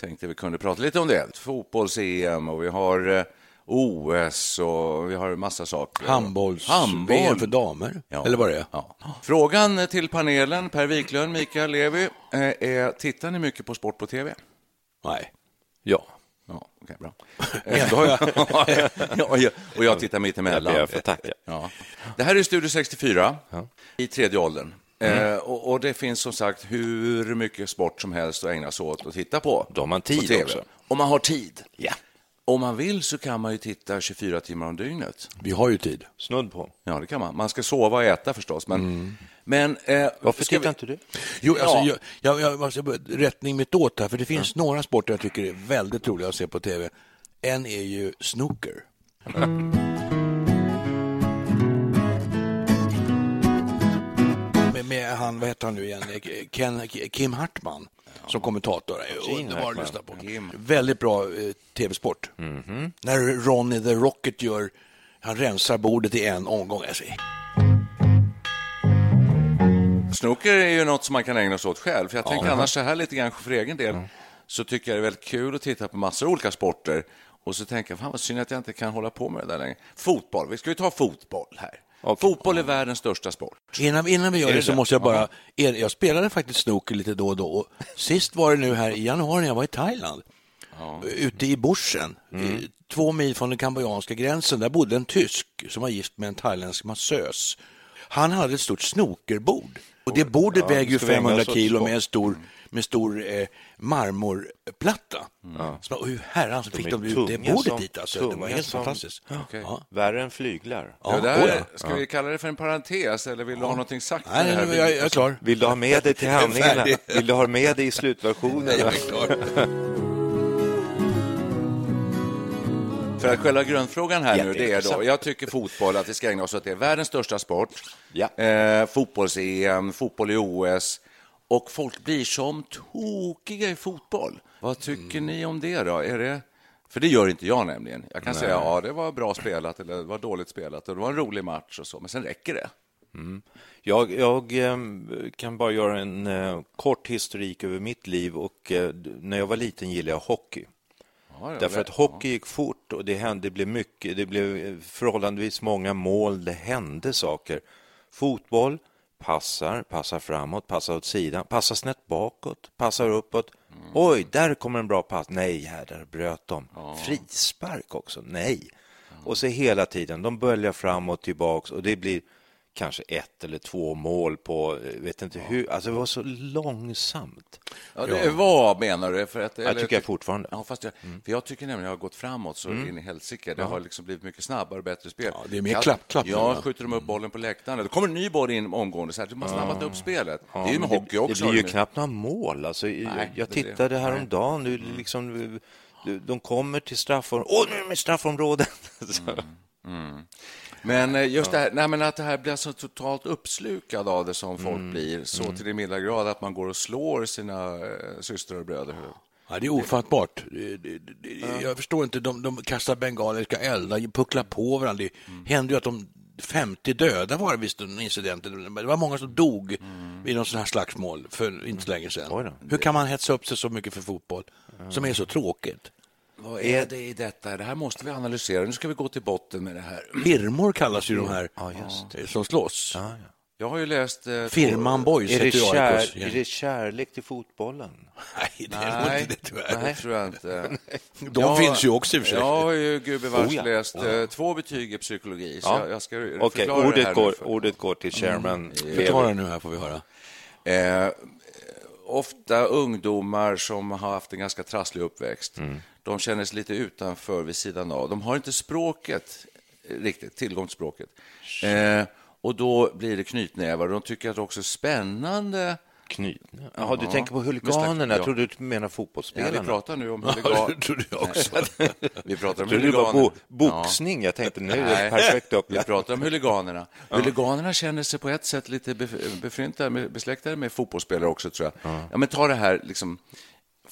Tänkte vi kunde prata lite om det. Fotbolls-EM och vi har eh, OS och vi har massa saker. Handbolls Handboll. För damer, Ja. eller vad det är. Ja. Frågan till panelen, Per Wiklund, Mikael Levi, eh, är tittar ni mycket på sport på tv? Nej. Ja. Ja, okej, bra. Eh, då har jag- och jag- och jag tittar mitt emellan. Jag får tacka. Ja. Det här är Studio 64 i tredje åldern. Mm. Eh, och, och det finns som sagt hur mycket sport som helst att ägna sig åt och titta på. Då har man tid också. Om man har tid. Ja. Om man vill så kan man ju titta 24 timmar om dygnet. Vi har ju tid. Snudd på. Ja, det kan man. Man ska sova och äta förstås, men... men eh, Varför tittar vi- inte du? Jo, alltså, Ja. jag, jag, jag måste bara- rättning mitt åt här, för det finns några sporter jag tycker är väldigt roliga att se på tv. En är ju snooker. Med, han, vad heter han nu igen, Ken, Kim Hartman som kommentator. Underbar att lyssna på. Kim. Väldigt bra eh, tv-sport. När Ronny the Rocket gör, han rensar bordet i en omgång. Alltså, Snooker är ju något som man kan ägna sig åt själv. För jag tänker annars så här lite grann för egen del så tycker jag det är väldigt kul att titta på massor av olika sporter och så tänker jag, fan vad synd att jag inte kan hålla på med det där längre. Fotboll, vi ska ju ta fotboll här. Fotboll är världens största sport. Innan, innan vi gör det det så det? måste jag bara... Er, jag spelade faktiskt snooker lite då och då. Och sist var det nu här i januari när jag var i Thailand. Ute i bushen, i- två mil från den kambodjanska gränsen. Där bodde en tysk som var gift med en thailändsk massös. Han hade ett stort snookerbord. Och det bordet Ja, väger ju ska vi ägna 500 oss åt kilo med en stor, med stor eh, marmorplatta. Så, och hur herran fick är de ut det bordet som- dit? Alltså. Det var helt som- fantastiskt. Okej. Ja. Värre än flyglar. Ja, Ja, det här, ja. ska vi kalla det för en parentes eller vill du ha någonting sagt? Nej, nej, här? nej, jag, jag är klar. Vill du ha med det till handlingarna? Vill du ha med det i slutversionen? Jag är klar. För att själva grundfrågan här nu, det är då, jag tycker fotboll, att vi ska ägna oss åt det. Världens största sport, Ja. eh, fotbolls-EM, fotboll i OS och folk blir som tokiga i fotboll. Vad tycker ni om det då? Är det... För det gör inte jag nämligen. Jag kan säga ja, det var bra spelat eller det var dåligt spelat och det var en rolig match och så, men sen räcker det. Jag, jag ehm, kan bara göra en eh, kort historik över mitt liv och eh, när jag var liten gillade jag hockey. Ja, Därför att hockey gick fort och det hände, det blev mycket, det blev eh, förhållandevis många mål, det hände saker. Fotboll, passar, passar framåt, passar åt sidan, passar snett bakåt, passar uppåt. Mm. Oj, där kommer en bra pass. Nej, här där bröt de. Frispark också. Nej. Och så hela tiden, de böljar fram och tillbaks och det blir kanske ett eller två mål på, eh, vet inte hur, alltså det var så långsamt. Ja, det var menar du? För att, Jag tycker jag fortfarande. Ja, fast jag, för jag tycker nämligen att jag har gått framåt så in i helsike. Det har liksom blivit mycket snabbare och bättre spel. Ja, det är mer klapp, klapp Ja, skjuter de upp bollen på läktaren. Det kommer en ny boll in omgående. Så här, de har snabbat upp spelet. det är ju med hockey också. Det blir ju nu. knappt några mål. Alltså, jag- Nej, jag det är det. tittade häromdagen, nu liksom, de kommer till straffområdet. Åh, nu är de i straffområdet! Så. Men eh, just det här, nej, men att det här blir så totalt uppslukad av det som folk blir, så till den milda grad att man går och slår sina eh, systrar och bröder. Ja, det är ofattbart. Jag förstår inte, de, de kastar bengaliska eldar, pucklar på varandra. Det hände ju att de 50 döda var det visst en incident. Det var många som dog vid någon sån här slagsmål för inte så länge sedan. Hur kan man hetsa upp sig så mycket för fotboll som är så tråkigt? Vad är det i detta? Det här måste vi analysera. Nu ska vi gå till botten med det här. Firmor kallas ju de här Ja, eh, som slåss. Jag har ju läst... Eh, Firman Boys Är det, kär, är det kärlek till fotbollen? Nej, det är Nej, inte det tyvärr. det tror jag inte. De Jag- finns ju också i och för sig. Jag har ju gubevars Oh, ja. läst eh, två betyg i psykologi, så Ja. jag, jag ska förklara det ordet, här går, för- ordet går till chairman. Förklara nu här får vi höra. Eh, ofta ungdomar som har haft en ganska trasslig uppväxt. Mm. De känner sig lite utanför, vid sidan av. De har inte språket eh, riktigt, tillgång till språket. Eh, och då blir det knytnävar. De tycker att det också är spännande. Knyt. Jaha, du Ja. tänker på huliganerna. Jag trodde du menade Ja, fotbollsspelarna. vi pratar nu om Ja, huligan... det trodde jag också. vi pratar om trodde det var huliganer. bo boxning. Jag tänkte nu är det perfekt Vi upplagt. pratar om huliganerna. Huliganerna känner sig på ett sätt lite bef- befryntade, besläktade med fotbollsspelare också, tror jag. Ja. men ta det här, liksom,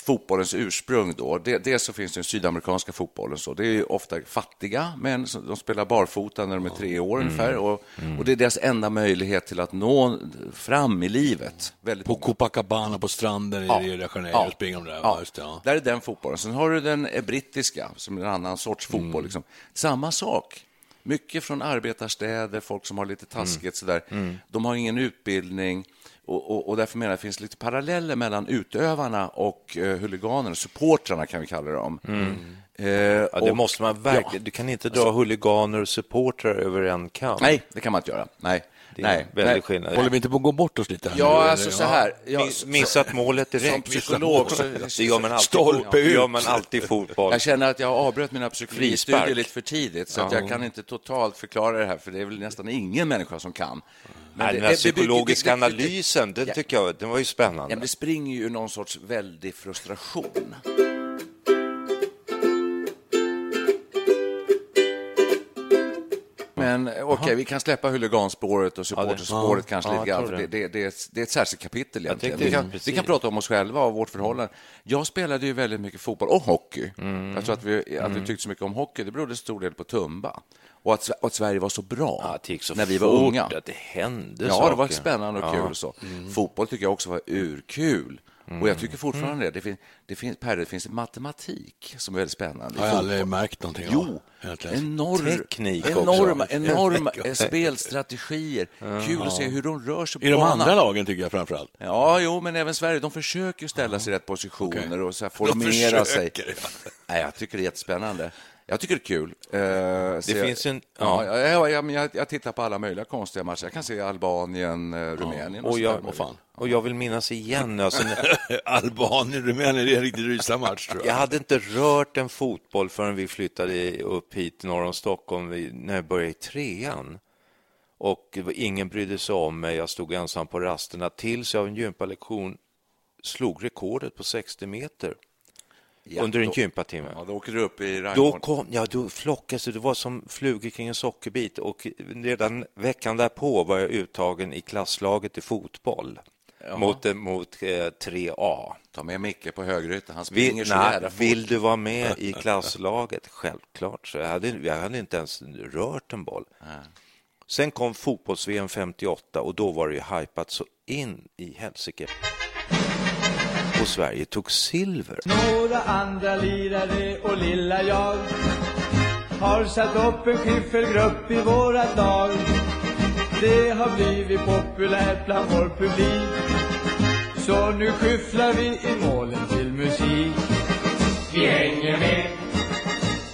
fotbollens ursprung då. Det, dels så finns den sydamerikanska fotbollen. Så. Det är ofta fattiga som- de spelar barfota när de är tre år ungefär. Och, och det är deras enda möjlighet till att nå fram i livet. Väldigt På många. Copacabana på stranden i Rio de Janeiro springer de där. Ja. Just ja. Där är den fotbollen. Sen har du den eh, brittiska, som är en annan sorts Mm. fotboll. Liksom. Samma sak. Mycket från arbetarstäder, folk som har lite taskigt Mm. sådär. De har ingen utbildning. Och, och, och därför menar jag att det finns lite paralleller mellan utövarna och eh, huliganerna, supportrarna kan vi kalla dem. Eh, Mm. Ja, det och- måste man verkligen. Du kan inte dra huliganer och supportrar över en kam. Nej, det kan man inte göra. Nej. Nej. en väldig Nej. skillnad. Håller vi inte på att gå bort oss lite här nu, Ja, eller? alltså så här. Miss- Missat målet direkt. Som psykolog så- Det gör man alltid, Stolpe det gör ut. man alltid i fotboll. Jag känner att jag avbröt mina psykologistudier lite för tidigt, så att jag kan inte totalt förklara det här, för det är väl nästan ingen människa som kan. Men Nej, det- den här det- psykologiska det- det- analysen, den Ja. tycker jag, den var ju Ja, spännande. men det springer ju någon sorts väldig frustration. Men okej, vi kan släppa huliganspåret och supporterspåret kanske Ja, lite jag grann, det, det, det, är ett, det är ett särskilt kapitel egentligen. Vi kan, vi kan prata om oss själva och vårt förhållande. Jag spelade ju väldigt mycket fotboll och hockey. Jag tror att vi, att vi tyckte så mycket om hockey, det berodde stor del på Tumba. Och att, och att Sverige var så bra Ja, så när vi var unga. att det hände Ja, saker. det var spännande och Ja. kul. och Så. Fotboll tycker jag också var urkul. Och jag tycker fortfarande det. Det, fin, det, finns, per, det finns matematik som är väldigt spännande. Har jag aldrig märkt någonting Jo, enorm, Teknik också. enorma, enorma eh, spelstrategier. Kul att se hur de rör sig på I de andra lagen tycker jag framför allt. Ja, jo, men även Sverige. De försöker ställa sig i rätt positioner Okej. och så här formera sig. försöker, ja. Nej, jag tycker det är jättespännande. Jag tycker det är kul. Eh, se- finns en- Ja, ja. ja, ja, men jag, jag tittar på alla möjliga konstiga matcher. Jag kan se Albanien, eh, Rumänien och, Och sådär. jag, fan. och jag vill minnas igen, alltså, Albanien, Rumänien, det är en riktigt ryslig match tror jag jag. hade inte rört en fotboll förrän vi flyttade upp hit norr om Stockholm när jag började i trean. Och det ingen brydde sig om mig, jag stod ensam på rasterna tills jag av en gympalektion slog rekordet på 60 meter Ja, under en då- gympatimme. Ja, då åker du upp i Då rangordning. kom, ja, då flockades det, det var som flugor kring en sockerbit och redan veckan därpå var jag uttagen i klasslaget i fotboll mot, eh, mot eh, 3A. Ta med Micke på högrytan. Han springer Vill, så jävla fort. vill du vara med i klasslaget? Självklart. Så jag, hade, jag hade inte ens rört en boll. Sen kom fotbolls-VM 58 och då var det ju hypat så in i helsike. Och Sverige tog silver. Några andra lirare och lilla jag har satt upp en skiffelgrupp i vårat lag. Det har blivit populärt bland vår publik. Så nu skyfflar vi i målen till musik. Vi hänger med,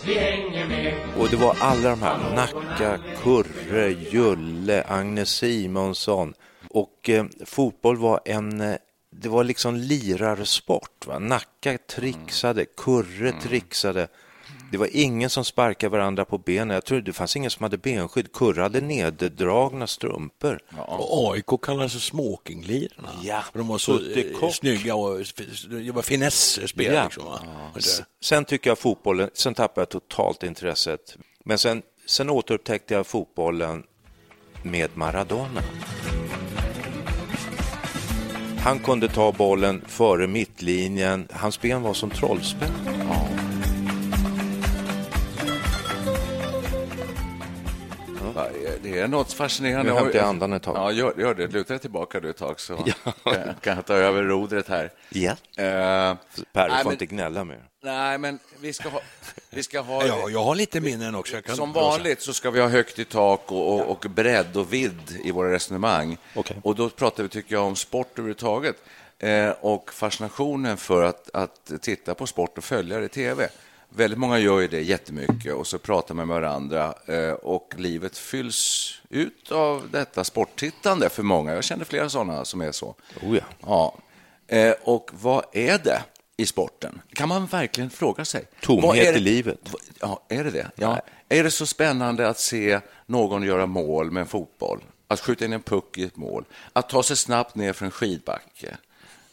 vi hänger med. Och det var alla de här, Nacka, Kurre, Julle, Agnes Simonsson. Och eh, fotboll var en, eh, det var liksom lirarsport. Va? Nacka trixade, Kurre trixade. Det var ingen som sparkade varandra på benen. Jag tror det fanns ingen som hade benskydd. Kurre hade neddragna strumpor. Och AIK kallades för smokinglirarna. Ja, de var så eh, snygga och det var finesspel. Ja. Liksom, det- Sen tycker jag fotbollen, sen tappade jag totalt intresset. Men sen, sen återupptäckte jag fotbollen med Maradona. Han kunde ta bollen före mittlinjen. Hans ben var som trollspön. Är något fascinerande. Nu hämtar jag andan ett tag. Ja, gör, gör det. Luta dig tillbaka du ett tag så kan, kan jag ta över rodret här. Ja. Eh, Per, du får men- inte gnälla mer. Nej, men vi ska ha... Vi ska ha Ja, jag har lite minnen också. Jag kan Som vanligt så ska vi ha högt i tak och, och, och bredd och vidd i våra resonemang. Okej. Och då pratar vi, tycker jag, om sport överhuvudtaget eh, och fascinationen för att, att titta på sport och följa det i tv. Väldigt många gör ju det jättemycket och så pratar man med varandra eh, och livet fylls ut av detta sporttittande för många. Jag känner flera sådana som är så. Oh ja. Ja. Eh, och vad är det i sporten? Kan man verkligen fråga sig. Tomhet Vad är det- i livet. Ja, är det det? Ja. Är det så spännande att se någon göra mål med en fotboll? Att skjuta in en puck i ett mål? Att ta sig snabbt ner för en skidbacke?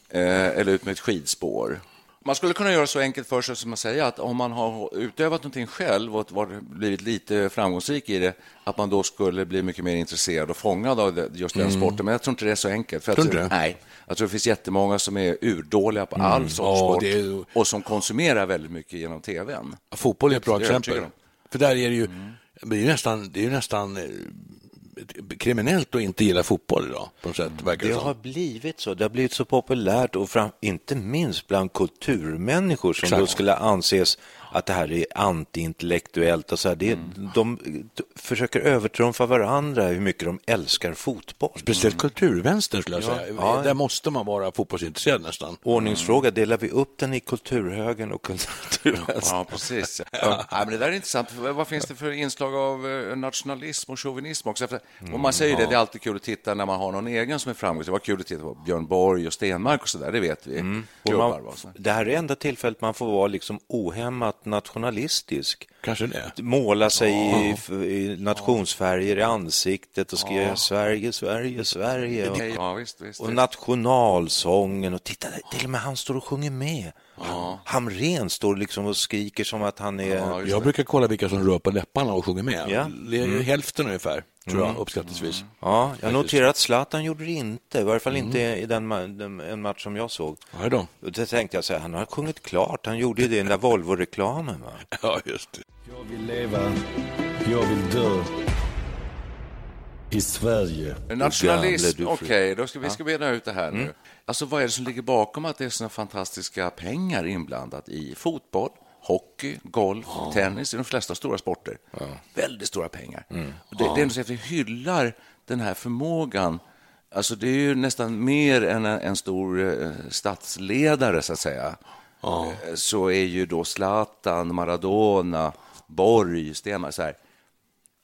Eh, eller ut med ett skidspår? Man skulle kunna göra så enkelt för sig som att säga att om man har utövat någonting själv och varit- blivit lite framgångsrik i det, att man då skulle bli mycket mer intresserad och fångad av just den sporten. Men jag tror inte det är så enkelt. För Tror inte det? Nej, jag tror det finns jättemånga som är urdåliga på all sorts Ja, sport är- och som konsumerar väldigt mycket genom tvn. Fotboll är ett bra exempel. För där är det ju, det är ju nästan, det är nästan eh, kriminellt att inte gilla fotboll idag, på något sätt, verkar det Det har blivit så. Det har blivit så populärt och fram, inte minst bland kulturmänniskor som Exakt. då skulle anses att det här är antiintellektuellt och så här. Det, Mm. de, försöker övertrumfa varandra hur mycket de älskar fotboll. Speciellt kulturvänster skulle jag Ja, säga. ja. Där måste man vara fotbollsintresserad nästan. Ordningsfråga, delar vi upp den i kulturhögern och kulturvänstern? Ja, precis. Ja. men det där är intressant. Vad finns det för inslag av eh, nationalism och chauvinism också? För, och man säger det, det är alltid kul att titta när man har någon egen som är framgångsrik. Det var kul att titta på Björn Borg och Stenmark och så där, det vet vi. Klubbar, man, det här är enda tillfället man får vara liksom ohämmat nationalistisk. Kanske det. Måla sig i, i nationsfärger i ansiktet och skriva Sverige, Sverige, Sverige. Och, Ja, visst, visst. och nationalsången och titta, till och med han står och sjunger med. Hamrén står liksom och skriker som att han är... Jag brukar kolla vilka som rör på läpparna och sjunger med. Ja. Det är ju hälften ungefär, tror jag, uppskattningsvis. Ja, jag noterar att Zlatan gjorde det inte, i varje fall inte i den, den en match som jag såg. Ja, då. Och då tänkte jag så här, han har sjungit klart, han gjorde ju det i den där Volvo-reklamen. Va? Ja, just det. Jag vill leva, jag vill dö i Sverige. Nationalism, okej, då ska vi ska bena ut det här nu. Alltså, vad är det som ligger bakom att det är såna fantastiska pengar inblandat i fotboll, hockey, golf, tennis, i de flesta stora sporter? Väldigt stora pengar. Och Det, det är så att vi hyllar den här förmågan. Alltså, det är ju nästan mer än en, stor eh, statsledare, så att säga. Eh, Så är ju då Zlatan, Maradona, Borg, Stenmark, så här,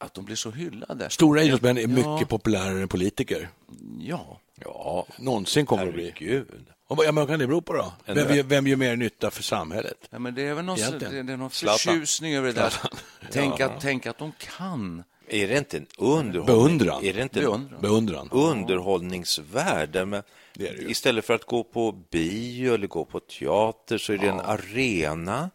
att de blir så hyllade. Stora idrottsmän är Ja. mycket populärare än politiker. Ja. Ja, någonsin kommer det bli. Gud. Och ja, men vad kan det bero på då? Vem, gör- vem gör mer nytta för samhället? Ja, men det är väl någon, Egentligen. det, det är någon förtjusning över det där. Tänk, att, tänk att de kan. Är det inte en underhållning? Beundran. Är det inte Beundran. Beundran. underhållningsvärld? där man- Det är det. Istället för att gå på bio eller gå på teater så är det en arena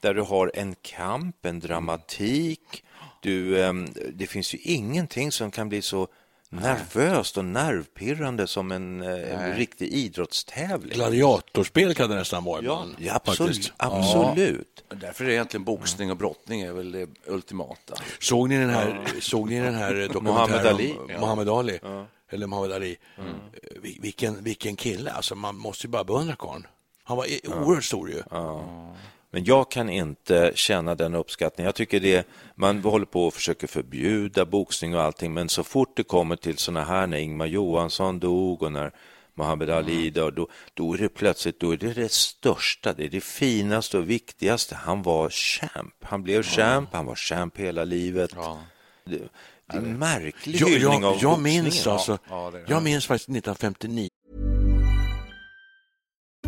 där du har en kamp, en dramatik. Du, ehm, det finns ju ingenting som kan bli så nervöst och nervpirrande som en, eh, en riktig idrottstävling. Gladiatorspel kan det nästan vara Ja, ibland. ja, absolut. absolut. Därför är egentligen boxning och brottning är väl det ultimata. Såg ni den här, såg ni den här dokumentären Muhammad Ali. om Muhammad Ali? Eller Muhammad Ali. Eh, vil- Vilken, vilken kille, alltså man måste ju bara beundra karln. Han var i- oerhört stor ju. Men jag kan inte känna den uppskattningen. Jag tycker det, man håller på och försöker förbjuda boxning och allting, men så fort det kommer till såna här, när Ingmar Johansson dog och när Muhammad Ali dog, då, då är det plötsligt då är det, det största, det är det finaste och viktigaste. Han var champ. Han blev champ, han var champ hela livet. Det, det är en märklig Jag, hyllning jag, av jag minns boxningen. alltså, Ja, det. jag minns faktiskt 1959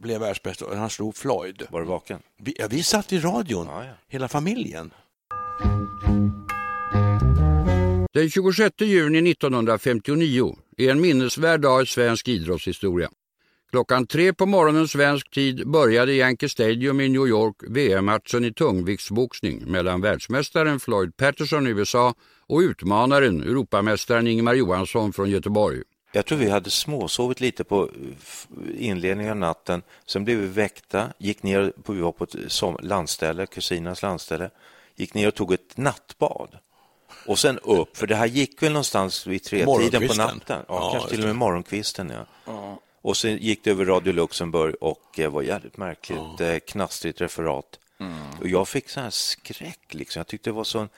blev världsbäst och han slog Floyd. Var du vaken? Vi, ja, vi satt i radion, Ja, ja. hela familjen. Den 26 juni 1959 är en minnesvärd dag i svensk idrottshistoria. Klockan tre på morgonen svensk tid började i Yankee Stadium i New York VM-matchen i tungviktsboxning mellan världsmästaren Floyd Patterson i USA och utmanaren Europamästaren Ingemar Johansson från Göteborg. Jag tror vi hade småsovit lite på eh, inledningen av natten. Sen blev vi väckta, gick ner, på, vi var på ett landställe, kusinernas landställe, gick ner och tog ett nattbad. Och sen upp, för det här gick väl någonstans vid tretiden på natten. Ja, Ja, kanske till och med morgonkvisten. Ja. Och sen gick det över Radio Luxemburg och eh, var jävligt märkligt, eh, knastrigt referat. Och jag fick så här skräck, liksom. jag tyckte det var sån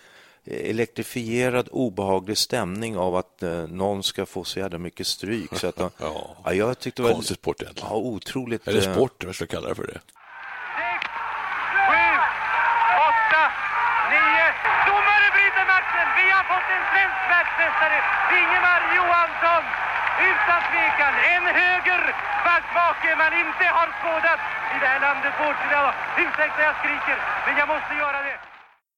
elektrifierad, obehaglig stämning av att eh, någon ska få så jävla mycket stryk. Så att de, Ja. ja, jag tyckte det var Konstig sport egentligen. Ja, otroligt. Eller eh, sport, vad ska jag kalla det för det? sju, åtta, nio. Domare bryter matchen. Vi har fått en svensk världsmästare, Ingemar Johansson. Utan tvekan en höger backbake man inte har skådat i det här landet på åtskilliga år. Ursäkta jag skriker, men jag måste göra det.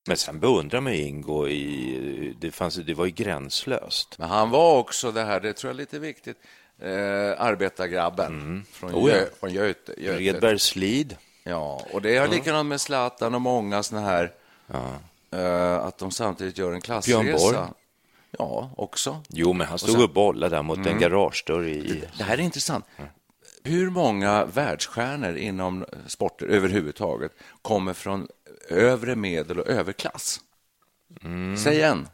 Men sen beundrar man Ingo i... Det, fanns, det var ju gränslöst. Men han var också det här, det tror jag är lite viktigt, eh, arbetargrabben från, Oh, ja. Gö, från Göte. Göte. Redbergslid. Ja, och det är likadant med Zlatan och många såna här, eh, att de samtidigt gör en Björn Borg. klassresa. Ja, också. Jo, men han stod sen- och bollade där mot en garagedörr i... Det här är intressant. Hur många världsstjärnor inom sporter överhuvudtaget kommer från övre medel och överklass? Säg en,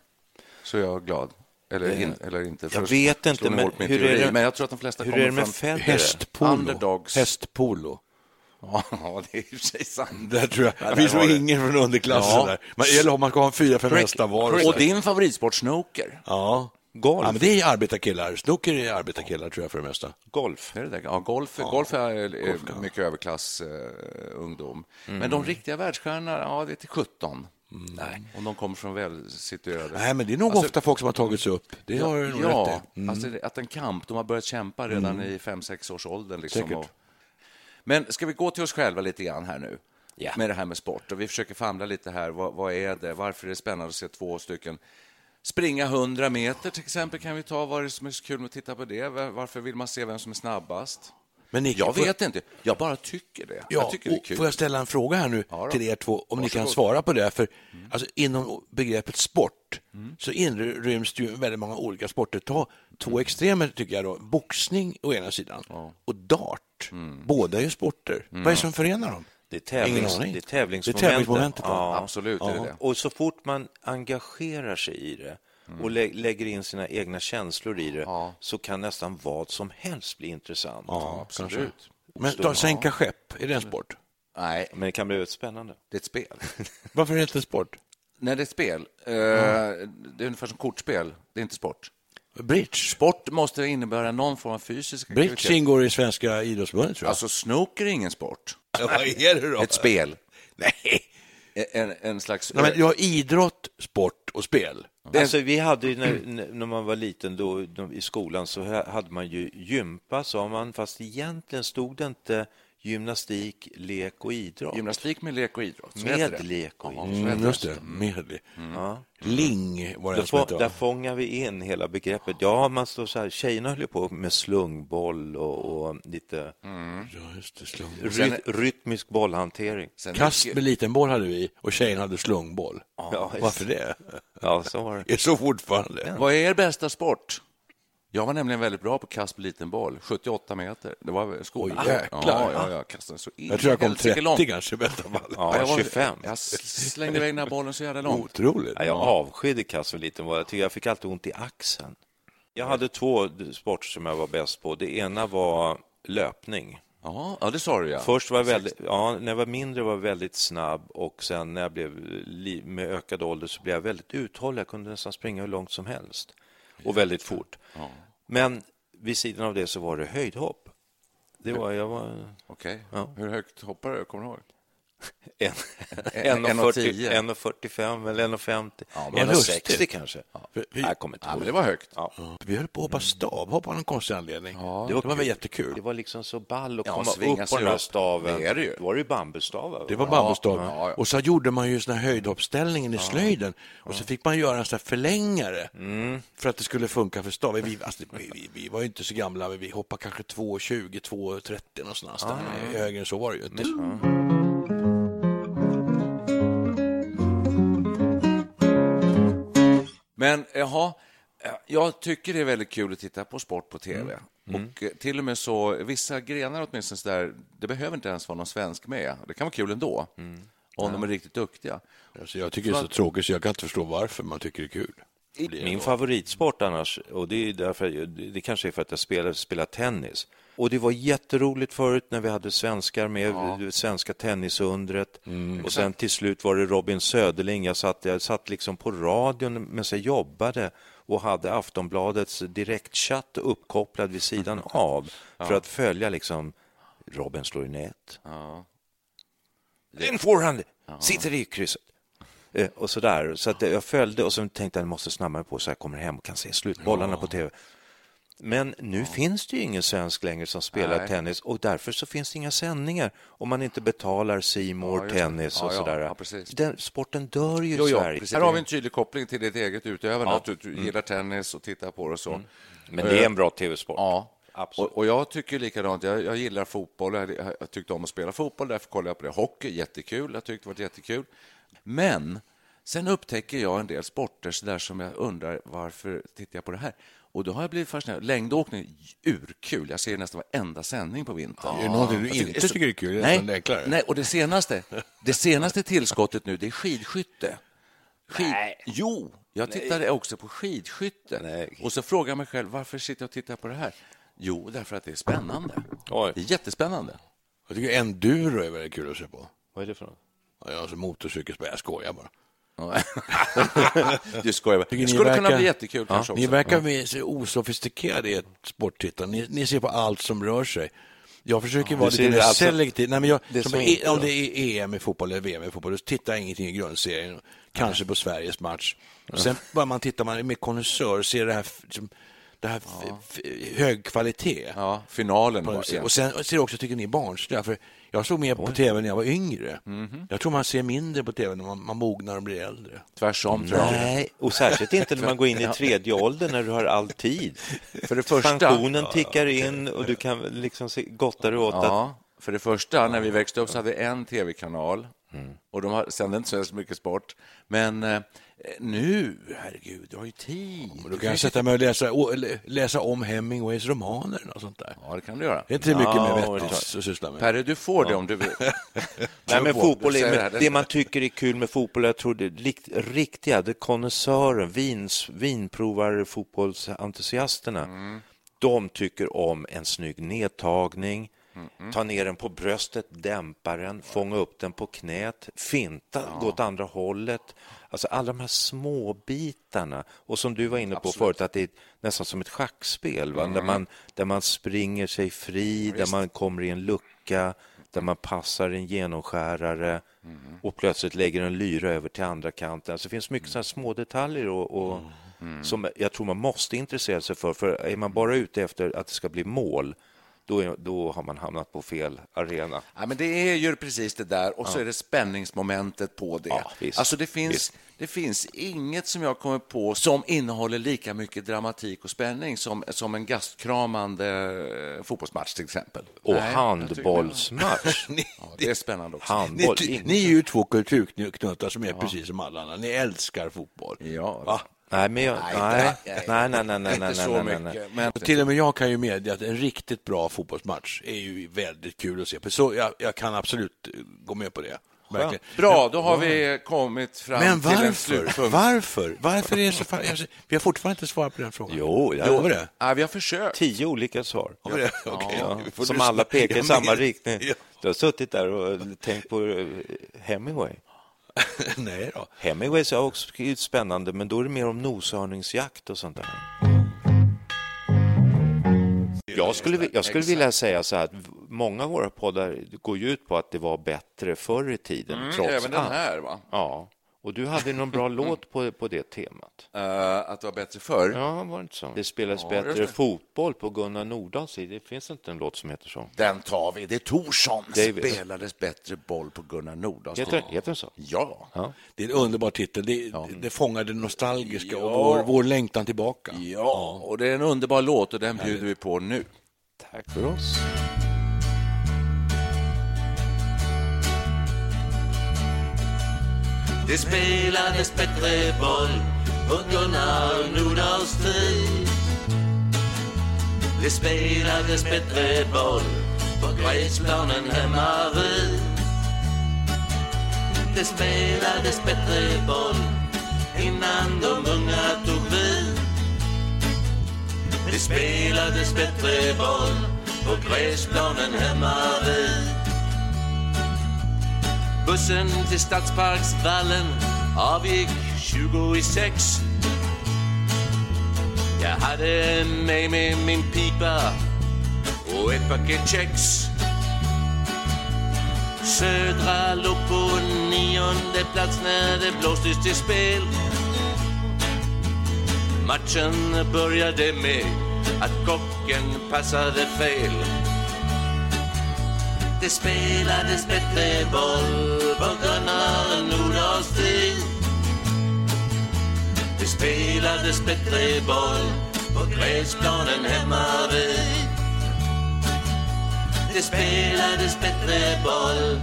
så är jag glad. Eller, in, eller inte. Jag Först vet inte, men hur är teori. det- men jag tror att de flesta hur kommer är det med från Federer? Hästpolo. underdogs. Hästpolo. Ja, det är i och för sig sant. Där tror jag. Ja, Det finns nog ingen från underklassen Ja. där. Man, eller om man ska ha en fyra, fem hästar var. och din favoritsport, snooker? Ja. Golf. ja, men det är arbetarkillar. Snooker är arbetarkillar tror jag för det mesta. Golf. Är det det? Ja, golf, golf är, är mycket överklass eh, ungdom. Men Mm. de riktiga världsstjärnorna, ja, det är till 17. Nej. Om de kommer från välsituerade... Nej, men det är nog Alltså- ofta folk som har tagits upp. Det har du ja, rätt i. Mm. alltså att en kamp, de har börjat kämpa redan i 5-6 års åldern. Liksom, och... Men ska vi gå till oss själva lite grann här nu? Ja. Med det här med sport. Och vi försöker famla lite här. Vad, vad är det? Varför är det spännande att se två stycken springa 100 meter till exempel? Kan vi ta vad är det som är så kul med att titta på det? Var- Varför vill man se vem som är snabbast? Men Nick, Jag vet inte. Jag bara tycker det. Ja, jag tycker det är kul. får jag ställa en fråga här nu Ja till er två, om ni kan Varsågod. svara på det? För alltså, inom begreppet sport så inryms det ju väldigt många olika sporter. Ta två extremer tycker jag då. Boxning å ena sidan och dart. Båda är ju sporter. Vad är det som förenar dem? Det är, tävlings, det är tävlingsmomentet. Det är tävlingsmomentet, ja. Absolut är det det. Och så fort man engagerar sig i det och lä lägger in sina egna känslor i det Ja. så kan nästan vad som helst bli intressant. Ja, absolut. Men ta, sänka skepp, är det en sport? Nej, Men det kan bli väldigt spännande. det är ett spel. Varför är det inte en sport? Nej, det är ett spel. Eh, Det är ungefär som kortspel. Det är inte sport. Bridge. Sport måste innebära någon form av fysisk Bridge aktivitet. ingår i Svenska idrottsförbundet tror jag. Alltså, snooker är ingen sport. vad är det då? Ett spel. Nej. En, en slags... Nej, men du har idrott, sport och spel. Alltså, vi hade ju när, när man var liten då, i skolan så ha- hade man ju gympa, sa man, fast egentligen stod det inte gymnastik, lek och idrott. Gymnastik med lek och idrott. så Med det. lek och Ja, idrott. Mm, just det. med det. Ja. Ling var det Där, få, där fångar vi in hela begreppet. Ja, man står så här, tjejerna höll ju på med slungboll och, och lite Mm. Ja, just det, slung. ry, rytmisk bollhantering. Sen Kast med liten boll hade vi och tjejen hade slungboll. Ja, Varför det? Ja, så var det. Det är så fortfarande. Vad är er bästa sport? Jag var nämligen väldigt bra på kast med liten boll, 78 meter. Det var skolan. Oj, jäklar. Ja, ja, jag kastade så in Jag tror jag kom helsike 30 långt. kanske i bästa fall. Ja, jag var- 25. Jag slängde iväg den här bollen så jävla långt. Otroligt. Ja, jag avskydde kast för liten boll. Jag, tycker jag fick alltid ont i axeln. Jag hade två sporter som jag var bäst på. Det ena var löpning. Ja, ja, det sa du ja. Först var jag väldigt, ja, när jag var mindre var jag väldigt snabb och sen när jag blev med ökad ålder så blev jag väldigt uthållig. Jag kunde nästan springa hur långt som helst och väldigt fort. Men vid sidan av det så var det höjdhopp. Det var, jag var Okej. Ja. Hur högt hoppar du? Kommer du ihåg? en, En- 1,40 1,10. 1,45 eller 1,50. vad 1,60 lustigt. kanske. För vi- Jag kommer inte Ja, men det var högt. Ja. Vi höll på att hoppa stavhopp av någon konstig anledning. Det var, Det var väl kul. jättekul. Det var liksom så ball att Ja, komma upp på den här staven. Det är det ju. Var det ju bambustavar. Det var bambustav. Ja, ja. Och så gjorde man ju såna här höjdhoppsställningen i slöjden. Och så fick man göra en sån här förlängare för att det skulle funka för stav. Vi, alltså, vi, vi, vi var ju inte så gamla, men vi hoppade kanske 2,20, 2,30 någonstans. där. Högre än så var det ju inte. Men jaha, eh, jag tycker det är väldigt kul att titta på sport på tv. Och eh, till och med så, vissa grenar åtminstone så där, det behöver inte ens vara någon svensk med. Det kan vara kul ändå, om de är riktigt duktiga. Alltså, jag tycker det är så tråkigt så jag kan inte förstå varför man tycker det är kul. Min favoritsport annars, och det, är därför, det kanske är för att jag spelar, spelar tennis. Och det var jätteroligt förut när vi hade svenskar med, det svenska tennisundret. Och sen till slut var det Robin Söderling. Jag satt, jag satt liksom på radion medan jag jobbade och hade Aftonbladets direktchatt uppkopplad vid sidan av för att följa liksom Robin slår i nät. Ja. En forehand! Sitter i krysset. Eh, Och så där. Så att jag följde och så tänkte jag jag måste snabbare på så jag kommer hem och kan se slutbollarna på tv. Men nu finns det ju ingen svensk längre som spelar Nej. tennis och därför så finns det inga sändningar om man inte betalar Simor Ja, tennis Ja, och ja, sådär. ja. Den, sporten dör ju i Sverige. Här har vi en tydlig koppling till ditt eget utövande, Ja. att du, du gillar tennis och tittar på det och så. Men det är en bra tv-sport. Ja, Absolut. och, jag tycker likadant. Jag, jag gillar fotboll. Jag, jag, jag tyckte om att spela fotboll, därför kollade jag på det. Hockey, jättekul. Jag tyckte det var jättekul. Men sen upptäcker jag en del sporter så där som jag undrar varför tittar jag på det här? Och då har jag blivit fascinerad. Längdåkning, urkul. Jag ser nästan varenda sändning på vintern. Är det någonting du Jag inte tycker är kul? Det är Nej, nej, och det senaste, det senaste tillskottet nu, det är skidskytte. Skid... Nej. Jo, jag tittade också på skidskytte. Nej. Och så frågar jag mig själv, varför sitter jag och tittar på det här? Jo, därför att det är spännande. Oj. Det är jättespännande. Jag tycker enduro är väldigt kul att se på. Vad är det för något? Ja, jag har motorcykelspel, jag skojar bara. du skojar bara. Det ni skulle kunna verkar- bli jättekul kanske Ni också. verkar ja. så osofistikerade i sporttittande. Ni, ni ser på allt som rör sig. Jag försöker vara Du lite mer alltså- selektiv. Nej, men jag, det som inte om det är EM i fotboll eller VM i fotboll, då tittar jag ingenting i grundserien. Kanske på Sveriges match. Sen bara man tittar, man är mer konnässör, ser det här, det här f- hög kvalitet. Ja, finalen på. Och sen ser jag också, tycker ni barnsliga? För jag såg mer på tv när jag var yngre. Mhm. Jag tror man ser mindre på tv när man, man mognar och blir äldre. Tvärsom, tror jag. Nej, och särskilt inte när man går in i tredje åldern när du har all tid. För det första... Pensionen tickar in och du kan liksom se, gotta dig åt att Ja, för det första, när vi växte upp så hade vi en tv-kanal Mm. och de har- sände inte så mycket sport. Men eh, nu, herregud, du har ju tid. Och då kan sätta mig och läsa, och läsa om Hemingways romaner och sånt där. Ja, det kan du göra. Det är inte mycket Ja, mer vettigt att syssla med. Perre, du får det om du vill. Nej, men fotboll du är, men det här. det man tycker är kul med fotboll, jag tror det är likt, riktiga, det konnässören, vins, vinprovar, fotbollsentusiasterna, de tycker om en snygg nedtagning, ta ner den på bröstet, dämpa den, fånga upp den på knät, finta, gå åt andra hållet. Alltså alla de här små bitarna. Och som du var inne på förut, att det är nästan som ett schackspel, va? Där, man, där man springer sig fri, där man kommer i en lucka, där man passar en genomskärare och plötsligt lägger en lyra över till andra kanten. Alltså det finns mycket sådana små detaljer och, och som jag tror man måste intressera sig för. För är man bara ute efter att det ska bli mål då, är, då har man hamnat på fel arena. Ja, men det är ju precis det där och så är det spänningsmomentet på det. Ja, visst, alltså det finns, visst. det finns inget som jag kommer på som innehåller lika mycket dramatik och spänning som, som en gastkramande eh, fotbollsmatch till exempel. Och Nej, handbollsmatch. Ja, det är spännande också. Handboll. Ni, ni är ju två kulturknuttar som är precis som alla andra. Ni älskar fotboll. Ja. Va? Nej, men jag, nej, nej, nej, nej, nej, nej, Inte nej, så nej, nej, nej. mycket. Men till och med jag kan ju medge att en riktigt bra fotbollsmatch är ju väldigt kul att se på. Så jag, jag kan absolut eh, gå med på det. Verkligen. Bra, då har vi kommit fram Men till en varför? slutpunkt. Varför? Varför är det så fan... alltså, Vi har fortfarande inte svarat på den frågan. Jo, jag- Lovar det? Ja, vi har försökt. Tio olika svar. Ja, vi får som alla pekar i Ja, samma riktning. Ja. Du har suttit där och tänkt på eh, Hemingway. Nej då. Hemingway är också spännande, men då är det mer om noshörningsjakt och sånt där. Jag skulle, jag skulle vilja säga så här att många av våra poddar går ju ut på att det var bättre förr i tiden, trots Mm, Även den allt. här, va? Ja, och du hade någon bra låt på, på det temat. Eh, att det var bättre förr. Ja, var det inte så? Det spelades Ja, bättre det. fotboll på Gunnar Nordahls tid. Det finns inte en låt som heter så. Den tar vi. Det är Torsson. David. Spelades bättre boll på Gunnar Nordahls tid. heter den så? Ja. Ja. Det är en underbar titel. Det, det fångar det nostalgiska och Ja. vår, vår längtan tillbaka. Ja, och det är en underbar låt och den bjuder vi på nu. Tack för oss. Det spelades bättre boll på Gunnar Nordahls tid. Det spelades bättre boll på gräsplanen hemma vid. Det spelades bättre boll innan de unga tog vid. Det spelades bättre boll på gräsplanen hemma vid. Bussen till Stadsparksvallen avgick 20 i sex. Jag hade med mig min pipa och ett paket kex. Södra låg på nionde plats när det blåstes till spel. Matchen började med att kocken passade fel. Det spelades bättre boll på Gunnar Nordahls tid. Det spelades bättre boll på gräsplanen hemma vid. Det spelades bättre boll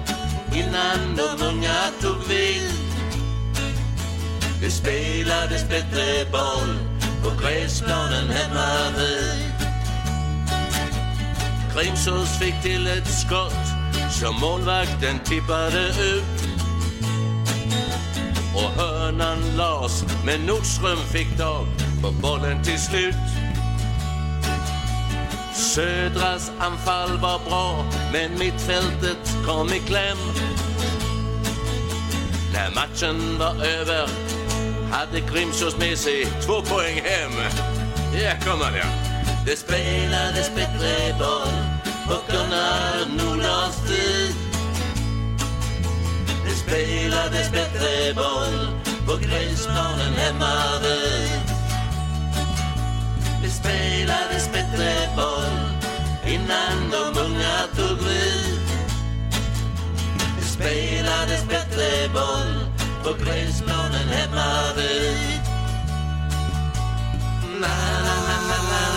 innan de unga tog vid. Det spelades bättre boll på gräsplanen hemma vid. Grimsås fick till ett skott som målvakten tippade ut. Och hörnan las, men Nordström fick tag på bollen till slut. Södras anfall var bra, men mittfältet kom i kläm. När matchen var över hade Grimsås med sig två poäng hem. Ja, kommer det. Det spelades bättre boll puckarna nog lades tid. Det spelades bättre boll på gräsplanen hemma vid. Det spelades bättre boll innan de unga tog vid. Det spelades bättre boll på gräsplanen hemma vid. Na, na, na, na, na,